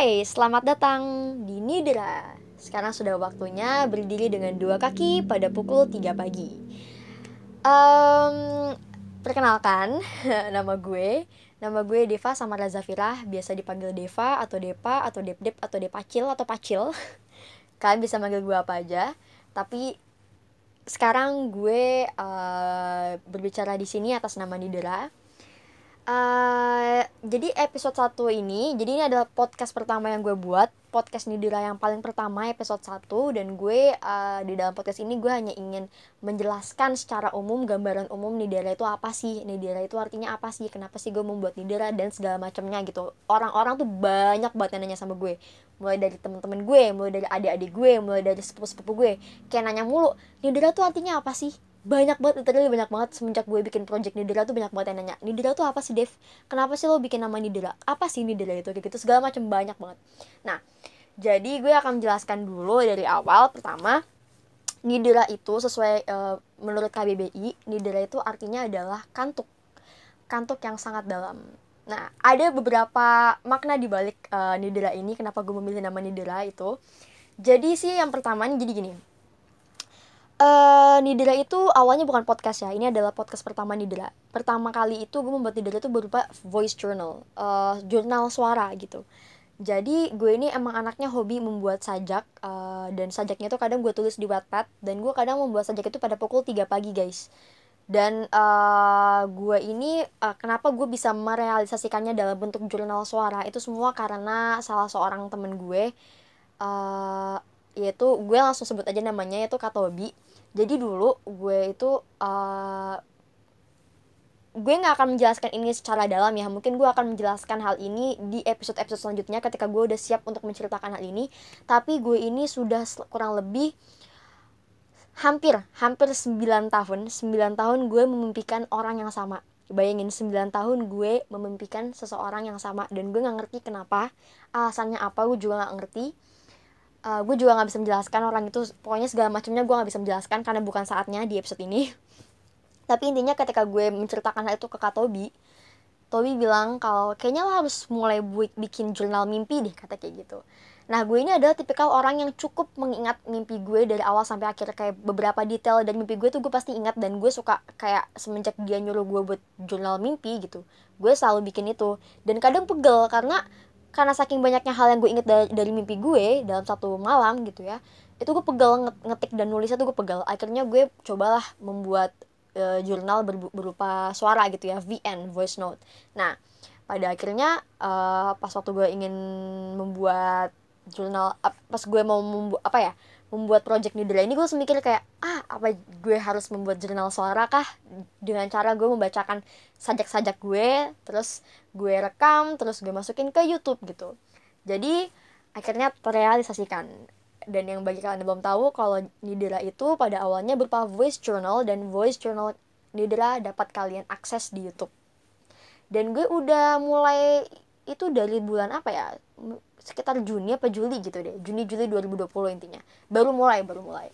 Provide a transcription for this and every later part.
Hai, selamat datang di Nidra. Sekarang sudah waktunya berdiri dengan dua kaki pada pukul 3 pagi. Um, perkenalkan, nama gue, nama gue Deva sama Razafirah, biasa dipanggil Deva atau Depa atau Dep Dep atau Depacil atau Pacil. Kalian bisa manggil gue apa aja, tapi sekarang gue uh, berbicara di sini atas nama Nidra Uh, jadi episode 1 ini, jadi ini adalah podcast pertama yang gue buat. Podcast Nidira yang paling pertama episode 1 Dan gue uh, di dalam podcast ini gue hanya ingin menjelaskan secara umum Gambaran umum Nidira itu apa sih? Nidira itu artinya apa sih, kenapa sih gue membuat Nidira? Dan segala macamnya gitu. Orang-orang tuh banyak banget yang nanya sama gue. Mulai dari temen-temen gue, mulai dari adik-adik gue, mulai dari sepupu-sepupu gue. Kayak nanya mulu, Nidira tuh artinya apa sih? Banyak banget literally banyak banget. Semenjak gue bikin project Nidira tuh banyak banget yang nanya Nidira tuh apa sih Dev? Kenapa sih lo bikin nama Nidira? Apa sih Nidira itu? Kayak gitu segala macam banyak banget. Nah jadi gue akan menjelaskan dulu dari awal. Pertama Nidira itu sesuai uh, menurut KBBI Nidira itu artinya adalah kantuk. Kantuk yang sangat dalam. Nah ada beberapa makna di balik uh, ini kenapa gue memilih nama Nidira itu. Jadi sih yang pertama jadi gini Uh, Nidra itu awalnya bukan podcast ya, ini adalah podcast pertama Nidra. Pertama kali itu gue membuat Nidra itu berupa voice journal, uh, jurnal suara gitu. Jadi gue ini emang anaknya hobi membuat sajak uh, dan sajaknya itu kadang gue tulis di Wattpad dan gue kadang membuat sajak itu pada pukul 3 pagi guys. Dan uh, gue ini uh, kenapa gue bisa merealisasikannya dalam bentuk jurnal suara itu semua karena salah seorang temen gue uh, yaitu gue langsung sebut aja namanya yaitu Katobi jadi dulu gue itu uh, gue nggak akan menjelaskan ini secara dalam ya. Mungkin gue akan menjelaskan hal ini di episode episode selanjutnya ketika gue udah siap untuk menceritakan hal ini. Tapi gue ini sudah kurang lebih hampir hampir 9 tahun 9 tahun gue memimpikan orang yang sama. Bayangin 9 tahun gue memimpikan seseorang yang sama. Dan gue nggak ngerti kenapa alasannya apa gue juga nggak ngerti uh, gue juga nggak bisa menjelaskan orang itu pokoknya segala macamnya gue nggak bisa menjelaskan karena bukan saatnya di episode ini. Tapi intinya ketika gue menceritakan hal itu ke Kak Tobi Tobi bilang kalau kayaknya lo harus mulai bikin jurnal mimpi deh kata kayak gitu. Nah gue ini adalah tipikal orang yang cukup mengingat mimpi gue dari awal sampai akhir kayak beberapa detail dari mimpi gue tuh gue pasti ingat dan gue suka kayak semenjak dia nyuruh gue buat jurnal mimpi gitu gue selalu bikin itu. Dan kadang pegel karena karena saking banyaknya hal yang gue inget dari, dari mimpi gue dalam satu malam gitu ya itu gue pegal ngetik dan nulisnya tuh gue pegal akhirnya gue cobalah membuat uh, jurnal ber, berupa suara gitu ya VN voice note. Nah pada akhirnya uh, pas waktu gue ingin membuat jurnal pas gue mau membuat apa ya membuat project Nidra ini gue semikir kayak ah apa gue harus membuat jurnal suara kah? Dengan cara gue membacakan sajak-sajak gue terus gue rekam terus gue masukin ke YouTube gitu. Jadi akhirnya terrealisasikan. Dan yang bagi kalian yang belum tahu kalau Nidra itu pada awalnya berupa voice journal dan voice journal Nidra dapat kalian akses di YouTube. Dan gue udah mulai itu dari bulan apa ya? Sekitar Juni apa Juli gitu deh. Juni Juli 2020 intinya. Baru mulai baru mulai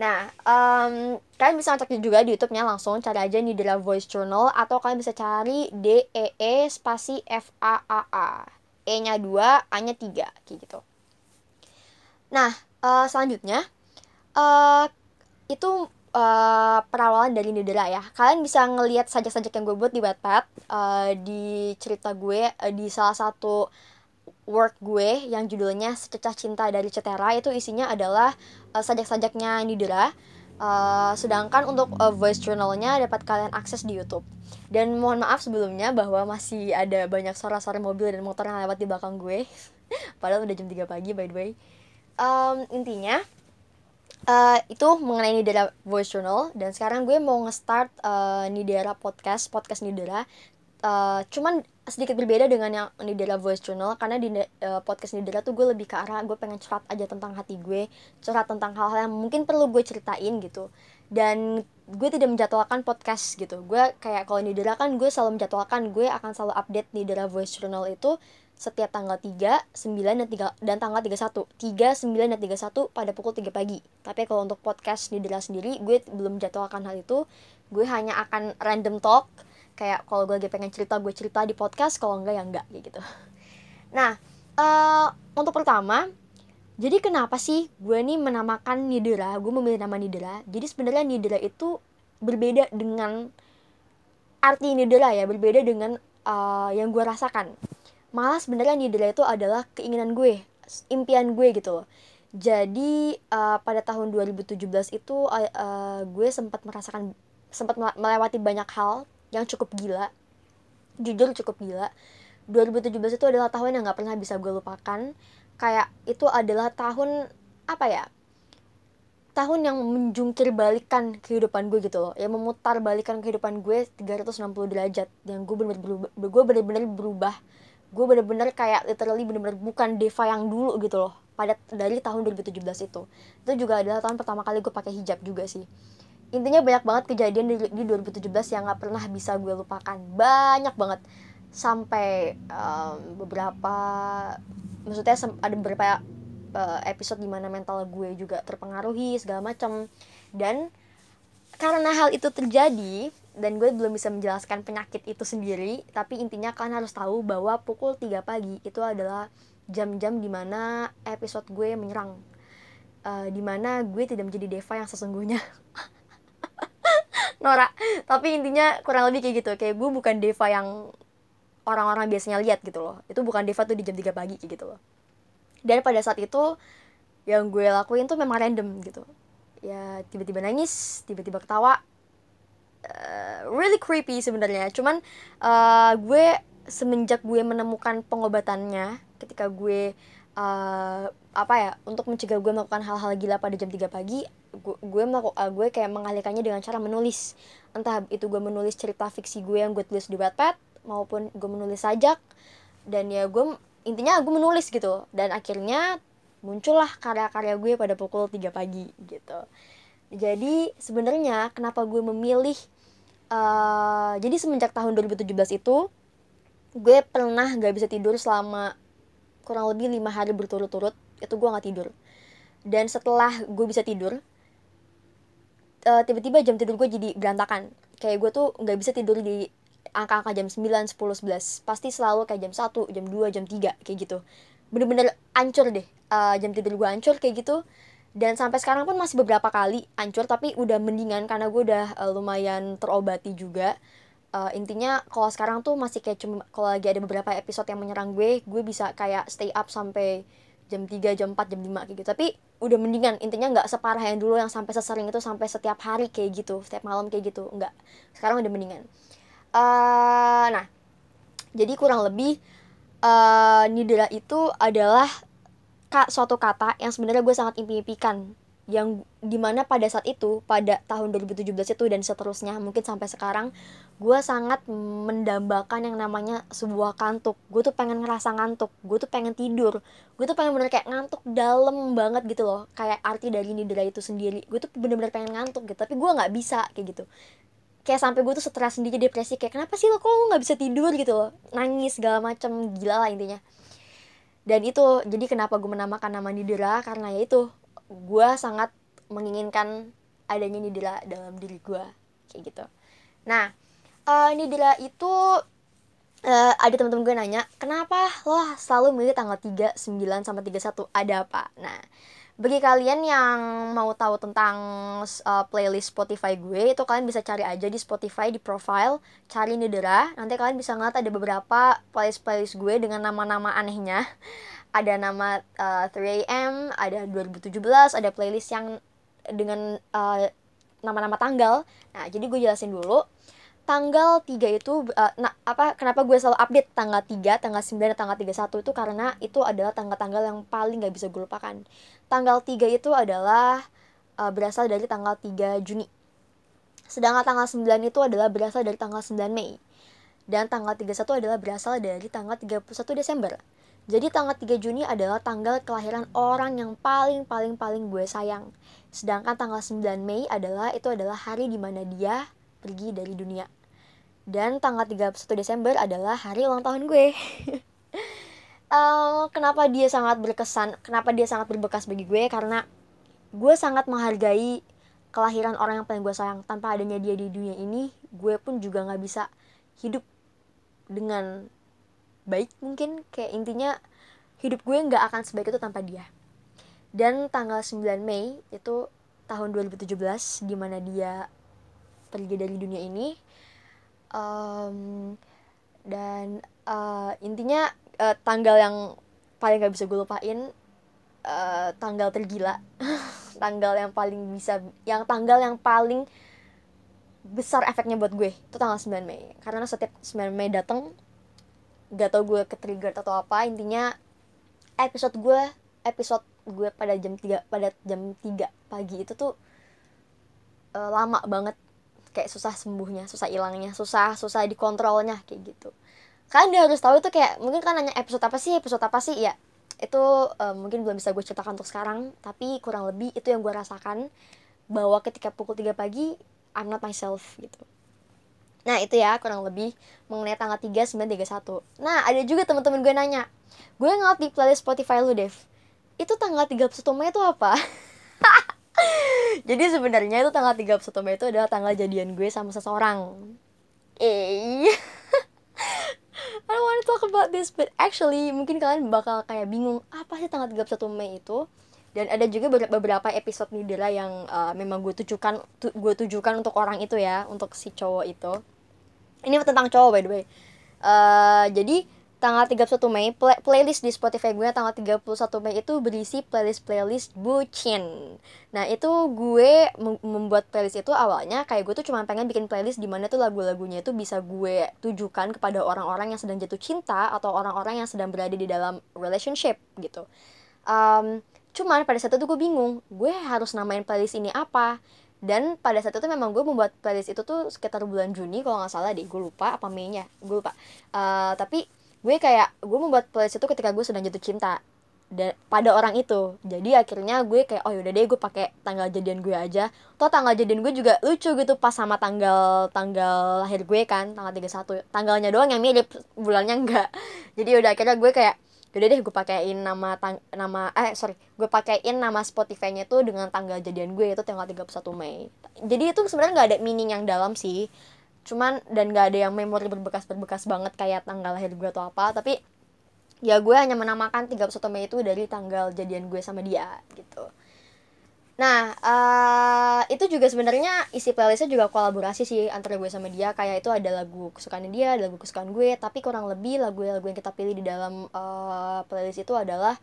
nah um, kalian bisa ngecek juga di YouTube-nya langsung cari aja nih Nidra Voice Journal atau kalian bisa cari D E E spasi F A A A. E nya 2 A nya 3 kayak gitu. Nah uh, selanjutnya uh, itu uh, perawalan dari Nidra ya. Kalian bisa ngelihat sajak-sajak yang gue buat di Wattpad uh, di cerita gue uh, di salah satu work gue yang judulnya Sececah Cinta dari Cetera itu isinya adalah uh, sajak-sajaknya Nidra. Uh, sedangkan untuk uh, voice journalnya dapat kalian akses di YouTube. Dan mohon maaf sebelumnya bahwa masih ada banyak suara-suara mobil dan motor yang lewat di belakang gue. Padahal udah jam 3 pagi by the way. Um, intinya uh, itu mengenai Nidera Voice Journal dan sekarang gue mau nge-start uh, Nidera Podcast, podcast Nidera. Uh, cuman sedikit berbeda dengan yang Nidera Voice Journal karena di uh, podcast Nidera tuh gue lebih ke arah gue pengen curhat aja tentang hati gue curhat tentang hal-hal yang mungkin perlu gue ceritain gitu. Dan gue tidak menjadwalkan podcast gitu. Gue kayak kalau Nidera kan gue selalu menjadwalkan gue akan selalu update Nidera Voice Journal itu setiap tanggal 3, 9, dan, 3, dan tanggal 31 3, 9, dan 31 pada pukul 3 pagi. Tapi kalau untuk podcast Nidera sendiri Gue belum menjadwalkan hal itu. Gue hanya akan random talk kayak kalau gue lagi pengen cerita gue cerita di podcast kalau enggak ya enggak kayak gitu. Nah uh, untuk pertama jadi kenapa sih gue nih menamakan Nidra? Gue memilih nama Nidra. Jadi sebenarnya Nidra itu berbeda dengan arti Nidra ya berbeda dengan uh, yang gue rasakan. Malah sebenarnya Nidra itu adalah keinginan gue impian gue gitu loh. Jadi uh, pada tahun 2017 itu uh, uh, gue sempat merasakan sempat melewati banyak hal yang cukup gila. Jujur cukup gila. 2017 itu adalah tahun yang gak pernah bisa gue lupakan. Kayak itu adalah tahun apa ya tahun yang menjungkir balikan kehidupan gue gitu loh. Yang memutar balikan kehidupan gue 360 derajat. Yang gue bener-bener berubah gue bener-bener berubah. Gue bener-bener kayak literally bener-bener bukan Deva yang dulu gitu loh. Pada dari tahun 2017 itu. Itu juga adalah tahun pertama kali gue pakai hijab juga sih intinya banyak banget kejadian di, di 2017 yang gak pernah bisa gue lupakan. Banyak banget. Sampai um, beberapa maksudnya ada beberapa uh, episode di mana mental gue juga terpengaruhi segala macam dan karena hal itu terjadi dan gue belum bisa menjelaskan penyakit itu sendiri tapi intinya kalian harus tahu bahwa pukul 3 pagi itu adalah jam-jam di mana episode gue menyerang. Uh, di mana gue tidak menjadi Deva yang sesungguhnya Nora. Tapi intinya kurang lebih kayak gitu. Kayak gue bukan Deva yang orang-orang biasanya lihat gitu loh. Itu bukan Deva tuh di jam 3 pagi kayak gitu loh. Dan pada saat itu yang gue lakuin tuh memang random gitu. Ya tiba-tiba nangis tiba-tiba ketawa. Uh, really creepy sebenarnya. Cuman uh, gue semenjak gue menemukan pengobatannya ketika gue uh, apa ya untuk mencegah gue melakukan hal-hal gila pada jam 3 pagi gue gue uh, gue kayak mengalihkannya dengan cara menulis. Entah itu gue menulis cerita fiksi gue yang gue tulis di Wattpad maupun gue menulis sajak dan ya gue intinya gue menulis gitu. Dan akhirnya muncullah karya-karya gue pada pukul 3 pagi gitu. Jadi sebenarnya kenapa gue memilih uh, jadi semenjak tahun 2017 itu gue pernah gak bisa tidur selama kurang lebih lima hari berturut-turut itu gue nggak tidur. Dan setelah gue bisa tidur uh, tiba-tiba jam tidur gue jadi berantakan. Kayak gue tuh nggak bisa tidur di angka-angka jam 9, 10, 11 pasti selalu kayak jam 1, jam 2, jam 3 kayak gitu. Bener-bener ancur deh uh, jam tidur gue ancur kayak gitu. Dan sampai sekarang pun masih beberapa kali ancur tapi udah mendingan karena gue udah uh, lumayan terobati juga. Uh, intinya kalau sekarang tuh masih kayak cuma kalau lagi ada beberapa episode yang menyerang gue gue bisa kayak stay up sampai jam 3, jam 4, jam 5 kayak gitu. Tapi udah mendingan intinya nggak separah yang dulu yang sampai sesering itu sampai setiap hari kayak gitu setiap malam kayak gitu nggak. Sekarang udah mendingan. Uh, nah jadi kurang lebih uh, nidra itu adalah kak suatu kata yang sebenarnya gue sangat impi-impikan yang di mana pada saat itu pada tahun 2017 itu dan seterusnya mungkin sampai sekarang gue sangat mendambakan yang namanya sebuah kantuk. Gue tuh pengen ngerasa ngantuk gue tuh pengen tidur. Gue tuh pengen bener kayak ngantuk dalam banget gitu loh. Kayak arti dari nidra itu sendiri. Gue tuh bener-bener pengen ngantuk gitu tapi gue nggak bisa kayak gitu. Kayak sampai gue tuh stres sendiri depresi kayak kenapa sih lo kok lo nggak bisa tidur? gitu loh. Nangis segala macam gila lah intinya. Dan itu jadi kenapa gue menamakan nama Nidra? Karena ya itu gue sangat menginginkan adanya nidra dalam diri gue kayak gitu. Nah uh, nidra itu uh, ada teman-teman gue nanya kenapa lo selalu milih tanggal 3, 9 sama 31 ada apa? Nah bagi kalian yang mau tahu tentang uh, playlist Spotify gue itu kalian bisa cari aja di Spotify di profile cari Nidera. Nanti kalian bisa ngeliat ada beberapa playlist playlist gue dengan nama-nama anehnya. Ada nama uh, 3am ada 2017 ada playlist yang dengan nama uh, nama-nama tanggal. Nah jadi gue jelasin dulu tanggal 3 itu uh, nah apa kenapa gue selalu update tanggal 3, tanggal 9 dan tanggal 31 itu karena itu adalah tanggal-tanggal yang paling gak bisa gue lupakan. Tanggal 3 itu adalah uh, berasal dari tanggal 3 Juni. Sedangkan tanggal 9 itu adalah berasal dari tanggal 9 Mei. Dan tanggal 31 adalah berasal dari tanggal 31 Desember. Jadi tanggal 3 Juni adalah tanggal kelahiran orang yang paling paling paling gue sayang. Sedangkan tanggal 9 Mei adalah itu adalah hari di mana dia pergi dari dunia. Dan tanggal 31 Desember adalah hari ulang tahun gue. um, kenapa dia sangat berkesan? Kenapa dia sangat berbekas bagi gue? Karena gue sangat menghargai kelahiran orang yang paling gue sayang. Tanpa adanya dia di dunia ini, gue pun juga gak bisa hidup dengan baik mungkin kayak intinya hidup gue nggak akan sebaik itu tanpa dia dan tanggal 9 Mei itu tahun 2017 di mana dia pergi dari dunia ini um, dan uh, intinya uh, tanggal yang paling gak bisa gue lupain uh, tanggal tergila. Tanggal yang paling bisa yang tanggal yang paling besar efeknya buat gue itu tanggal 9 Mei. Karena setiap 9 Mei datang gak tau gue ke trigger atau apa intinya episode gue episode gue pada jam 3 pada jam 3 pagi itu tuh uh, lama banget kayak susah sembuhnya susah hilangnya susah susah dikontrolnya kayak gitu. Kan dia harus tahu itu kayak mungkin kan nanya episode apa sih? Episode apa sih? Ya itu uh, mungkin belum bisa gue ceritakan untuk sekarang tapi kurang lebih itu yang gue rasakan bahwa ketika pukul 3 pagi I'm not myself gitu. Nah itu ya kurang lebih mengenai tanggal 3 931 nah ada juga teman-teman gue nanya gue ngeliat di playlist Spotify lu Dev? Itu tanggal 31 Mei itu apa jadi sebenarnya itu tanggal 31 Mei itu adalah tanggal jadian gue sama seseorang. Eh I don't want to talk about this but actually mungkin kalian bakal kayak bingung apa sih tanggal 31 Mei itu? Dan ada juga beberapa episode Nidra yang uh, memang gue tujukan tu, gue tujukan untuk orang itu ya untuk si cowok itu. Ini tentang cowok by the way. Uh, jadi tanggal 31 Mei play playlist di Spotify gue tanggal 31 Mei itu berisi playlist-playlist bucin. Nah itu gue membuat playlist itu awalnya kayak gue tuh cuma pengen bikin playlist di mana tuh lagu-lagunya itu bisa gue tujukan kepada orang-orang yang sedang jatuh cinta atau orang-orang yang sedang berada di dalam relationship gitu. Um, cuman pada saat itu gue bingung gue harus namain playlist ini apa? Dan pada saat itu memang gue membuat playlist itu tuh sekitar bulan Juni kalau nggak salah deh gue lupa apa Mei nya gue lupa. Uh, tapi gue kayak gue membuat playlist itu ketika gue sedang jatuh cinta dan pada orang itu. Jadi akhirnya gue kayak oh yaudah deh gue pakai tanggal jadian gue aja. Toh tanggal jadian gue juga lucu gitu pas sama tanggal tanggal lahir gue kan tanggal 31 tanggalnya doang yang mirip bulannya enggak. Jadi udah akhirnya gue kayak yaudah deh gue pakein nama tang nama eh sorry gue pakein nama Spotify-nya tuh dengan tanggal jadian gue itu tanggal 31 Mei. Jadi itu sebenarnya nggak ada meaning yang dalam sih cuman dan gak ada yang memori berbekas-berbekas banget kayak tanggal lahir gue atau apa tapi ya gue hanya menamakan 31 Mei itu dari tanggal jadian gue sama dia gitu. Nah uh, itu juga sebenarnya isi playlistnya juga kolaborasi sih antara gue sama dia kayak itu ada lagu kesukaan dia ada lagu kesukaan gue tapi kurang lebih lagu-lagu yang kita pilih di dalam uh, playlist itu adalah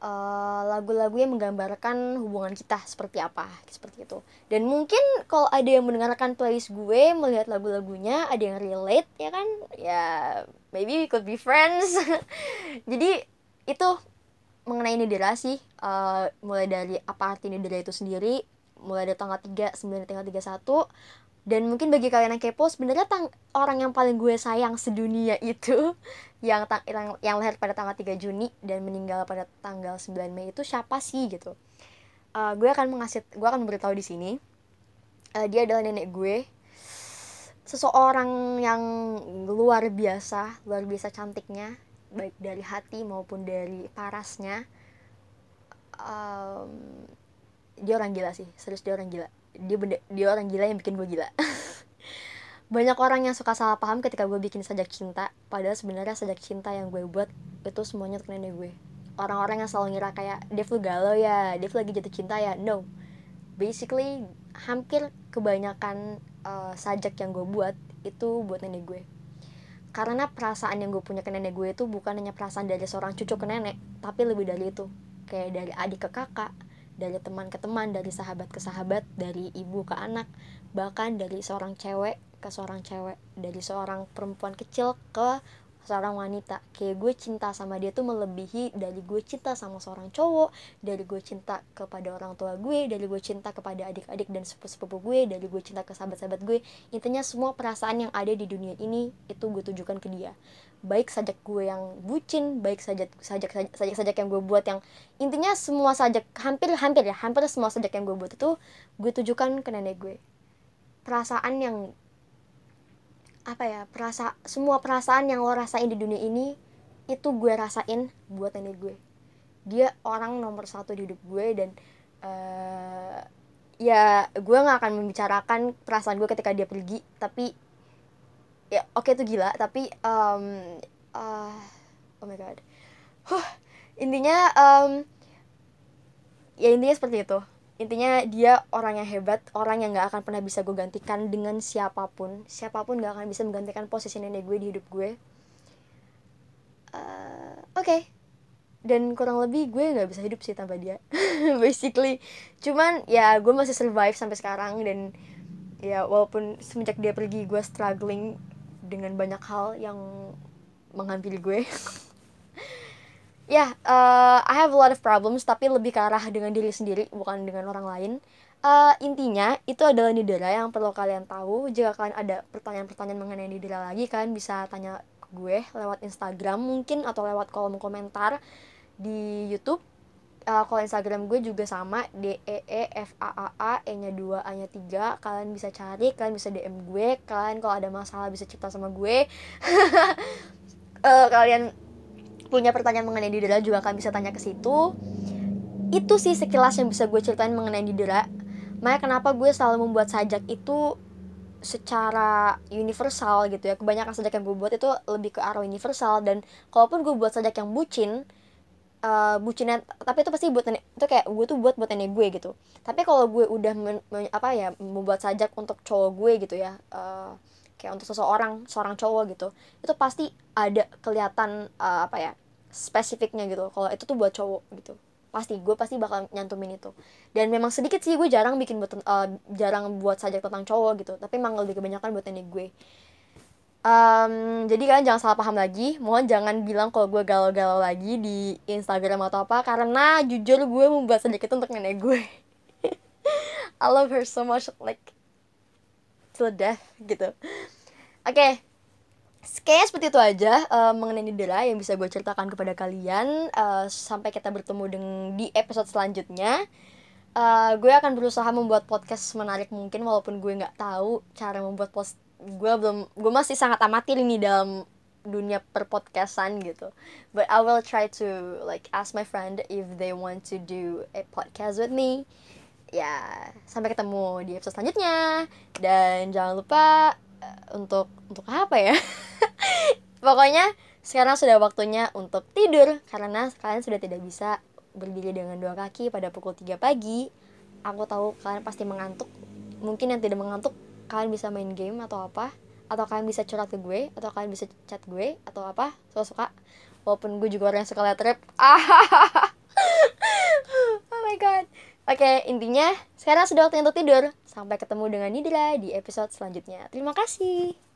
Eh, lagu-lagu uh, yang menggambarkan hubungan kita seperti apa seperti itu. Dan mungkin kalau ada yang mendengarkan playlist gue melihat lagu-lagunya ada yang relate ya kan? Ya maybe we could be friends. Jadi itu mengenai Nidira sih. Uh, mulai dari apa arti Nidira itu sendiri mulai dari tanggal 3, 9, tanggal 31 dan mungkin bagi kalian yang kepo sebenarnya orang yang paling gue sayang sedunia itu yang, yang yang lahir pada tanggal 3 Juni dan meninggal pada tanggal 9 Mei itu siapa sih gitu. Uh, gue akan mengasih gue akan memberitahu di sini. Uh, dia adalah nenek gue. Seseorang yang luar biasa luar biasa cantiknya baik dari hati maupun dari parasnya. Um, dia orang gila sih serius dia orang gila dia benda, dia orang gila yang bikin gue gila. Banyak orang yang suka salah paham ketika gue bikin sajak cinta padahal sebenarnya sajak cinta yang gue buat itu semuanya untuk nenek gue orang-orang yang selalu ngira kayak Dev lu galau ya Dev lagi jatuh cinta ya. No. Basically hampir kebanyakan uh, sajak yang gue buat itu buat nenek gue karena perasaan yang gue punya ke nenek gue itu bukan hanya perasaan dari seorang cucu ke nenek tapi lebih dari itu. Kayak dari adik ke kakak dari teman ke teman, dari sahabat ke sahabat, dari ibu ke anak, bahkan dari seorang cewek ke seorang cewek, dari seorang perempuan kecil ke seorang wanita. Kayak gue cinta sama dia tuh melebihi dari gue cinta sama seorang cowok dari gue cinta kepada orang tua gue dari gue cinta kepada adik-adik dan sepupu-sepupu gue dari gue cinta ke sahabat-sahabat gue. Intinya semua perasaan yang ada di dunia ini itu gue tujukan ke dia. Baik sajak gue yang bucin baik sajak sajak sajak sajak yang gue buat yang intinya semua sajak hampir hampir ya hampir semua sajak yang gue buat itu gue tujukan ke nenek gue. Perasaan yang apa ya perasa semua perasaan yang lo rasain di dunia ini itu gue rasain buat nenek gue. Dia orang nomor satu di hidup gue dan uh, ya gue nggak akan membicarakan perasaan gue ketika dia pergi tapi ya oke okay, itu gila tapi um, uh, oh my god. Huh, intinya um, ya intinya seperti itu intinya dia orang yang hebat orang yang nggak akan pernah bisa gue gantikan dengan siapa pun. Siapa pun nggak akan bisa menggantikan posisi nenek gue di hidup gue. Uh, oke. Okay. dan kurang lebih gue nggak bisa hidup sih tanpa dia. Basically. Cuman ya gue masih survive sampai sekarang dan ya walaupun semenjak dia pergi gue struggling dengan banyak hal yang menghampiri gue ya yeah, uh, I have a lot of problems tapi lebih ke arah dengan diri sendiri bukan dengan orang lain. Uh, intinya itu adalah Nidera yang perlu kalian tahu. Jika kalian ada pertanyaan-pertanyaan mengenai Nidera lagi kalian bisa tanya gue lewat Instagram mungkin atau lewat kolom komentar di YouTube. Uh, kalau Instagram gue juga sama D E E F A A A E nya 2 A nya 3 kalian bisa cari kalian bisa DM gue. Kalian kalau ada masalah bisa cerita sama gue. Uh, kalian punya pertanyaan mengenai Didera juga kalian bisa tanya ke situ. Itu sih sekilas yang bisa gue ceritain mengenai Didera makanya kenapa gue selalu membuat sajak itu secara universal gitu ya. Kebanyakan sajak yang gue buat itu lebih ke arah universal. Dan kalaupun gue buat sajak yang bucin uh, bucinnya tapi itu pasti buat itu kayak gue tuh buat buat nenek gue gitu. Tapi kalau gue udah men, men, apa ya membuat sajak untuk cowok gue gitu ya uh, kayak untuk seseorang seorang cowok gitu itu pasti ada kelihatan uh, apa ya spesifiknya gitu. Kalau itu tuh buat cowok gitu. Pasti gue pasti bakal nyantumin itu. Dan memang sedikit sih gue jarang bikin buat uh, jarang buat sajak tentang cowok gitu. Tapi emang lebih kebanyakan buat nenek gue. Um, jadi kalian jangan salah paham lagi. Mohon jangan bilang kalau gue galau-galau lagi di Instagram atau apa. Karena jujur gue membuat sedikit untuk nenek gue. I love her so much like death gitu. Oke. Okay. Kayaknya seperti itu aja uh, mengenai Nidera yang bisa gue ceritakan kepada kalian uh, Sampai kita bertemu dengan di episode selanjutnya. Uh, Gue akan berusaha membuat podcast menarik mungkin Walaupun gue nggak tahu cara membuat post Gue belum, gue masih sangat amatir ini dalam dunia perpodcastan gitu. But I will try to like ask my friend if they want to do a podcast with me Ya, sampai ketemu di episode selanjutnya. Dan jangan lupa untuk untuk apa ya? Pokoknya sekarang sudah waktunya untuk tidur karena kalian sudah tidak bisa berdiri dengan dua kaki pada pukul 3 pagi. Aku tahu kalian pasti mengantuk. Mungkin yang tidak mengantuk kalian bisa main game atau apa. Atau kalian bisa curhat ke gue atau kalian bisa chat gue atau apa. Suka suka. Walaupun gue juga orang yang suka liat rap. Oh my god Oke, intinya sekarang sudah waktunya untuk tidur. Sampai ketemu dengan Nidra di episode selanjutnya. Terima kasih.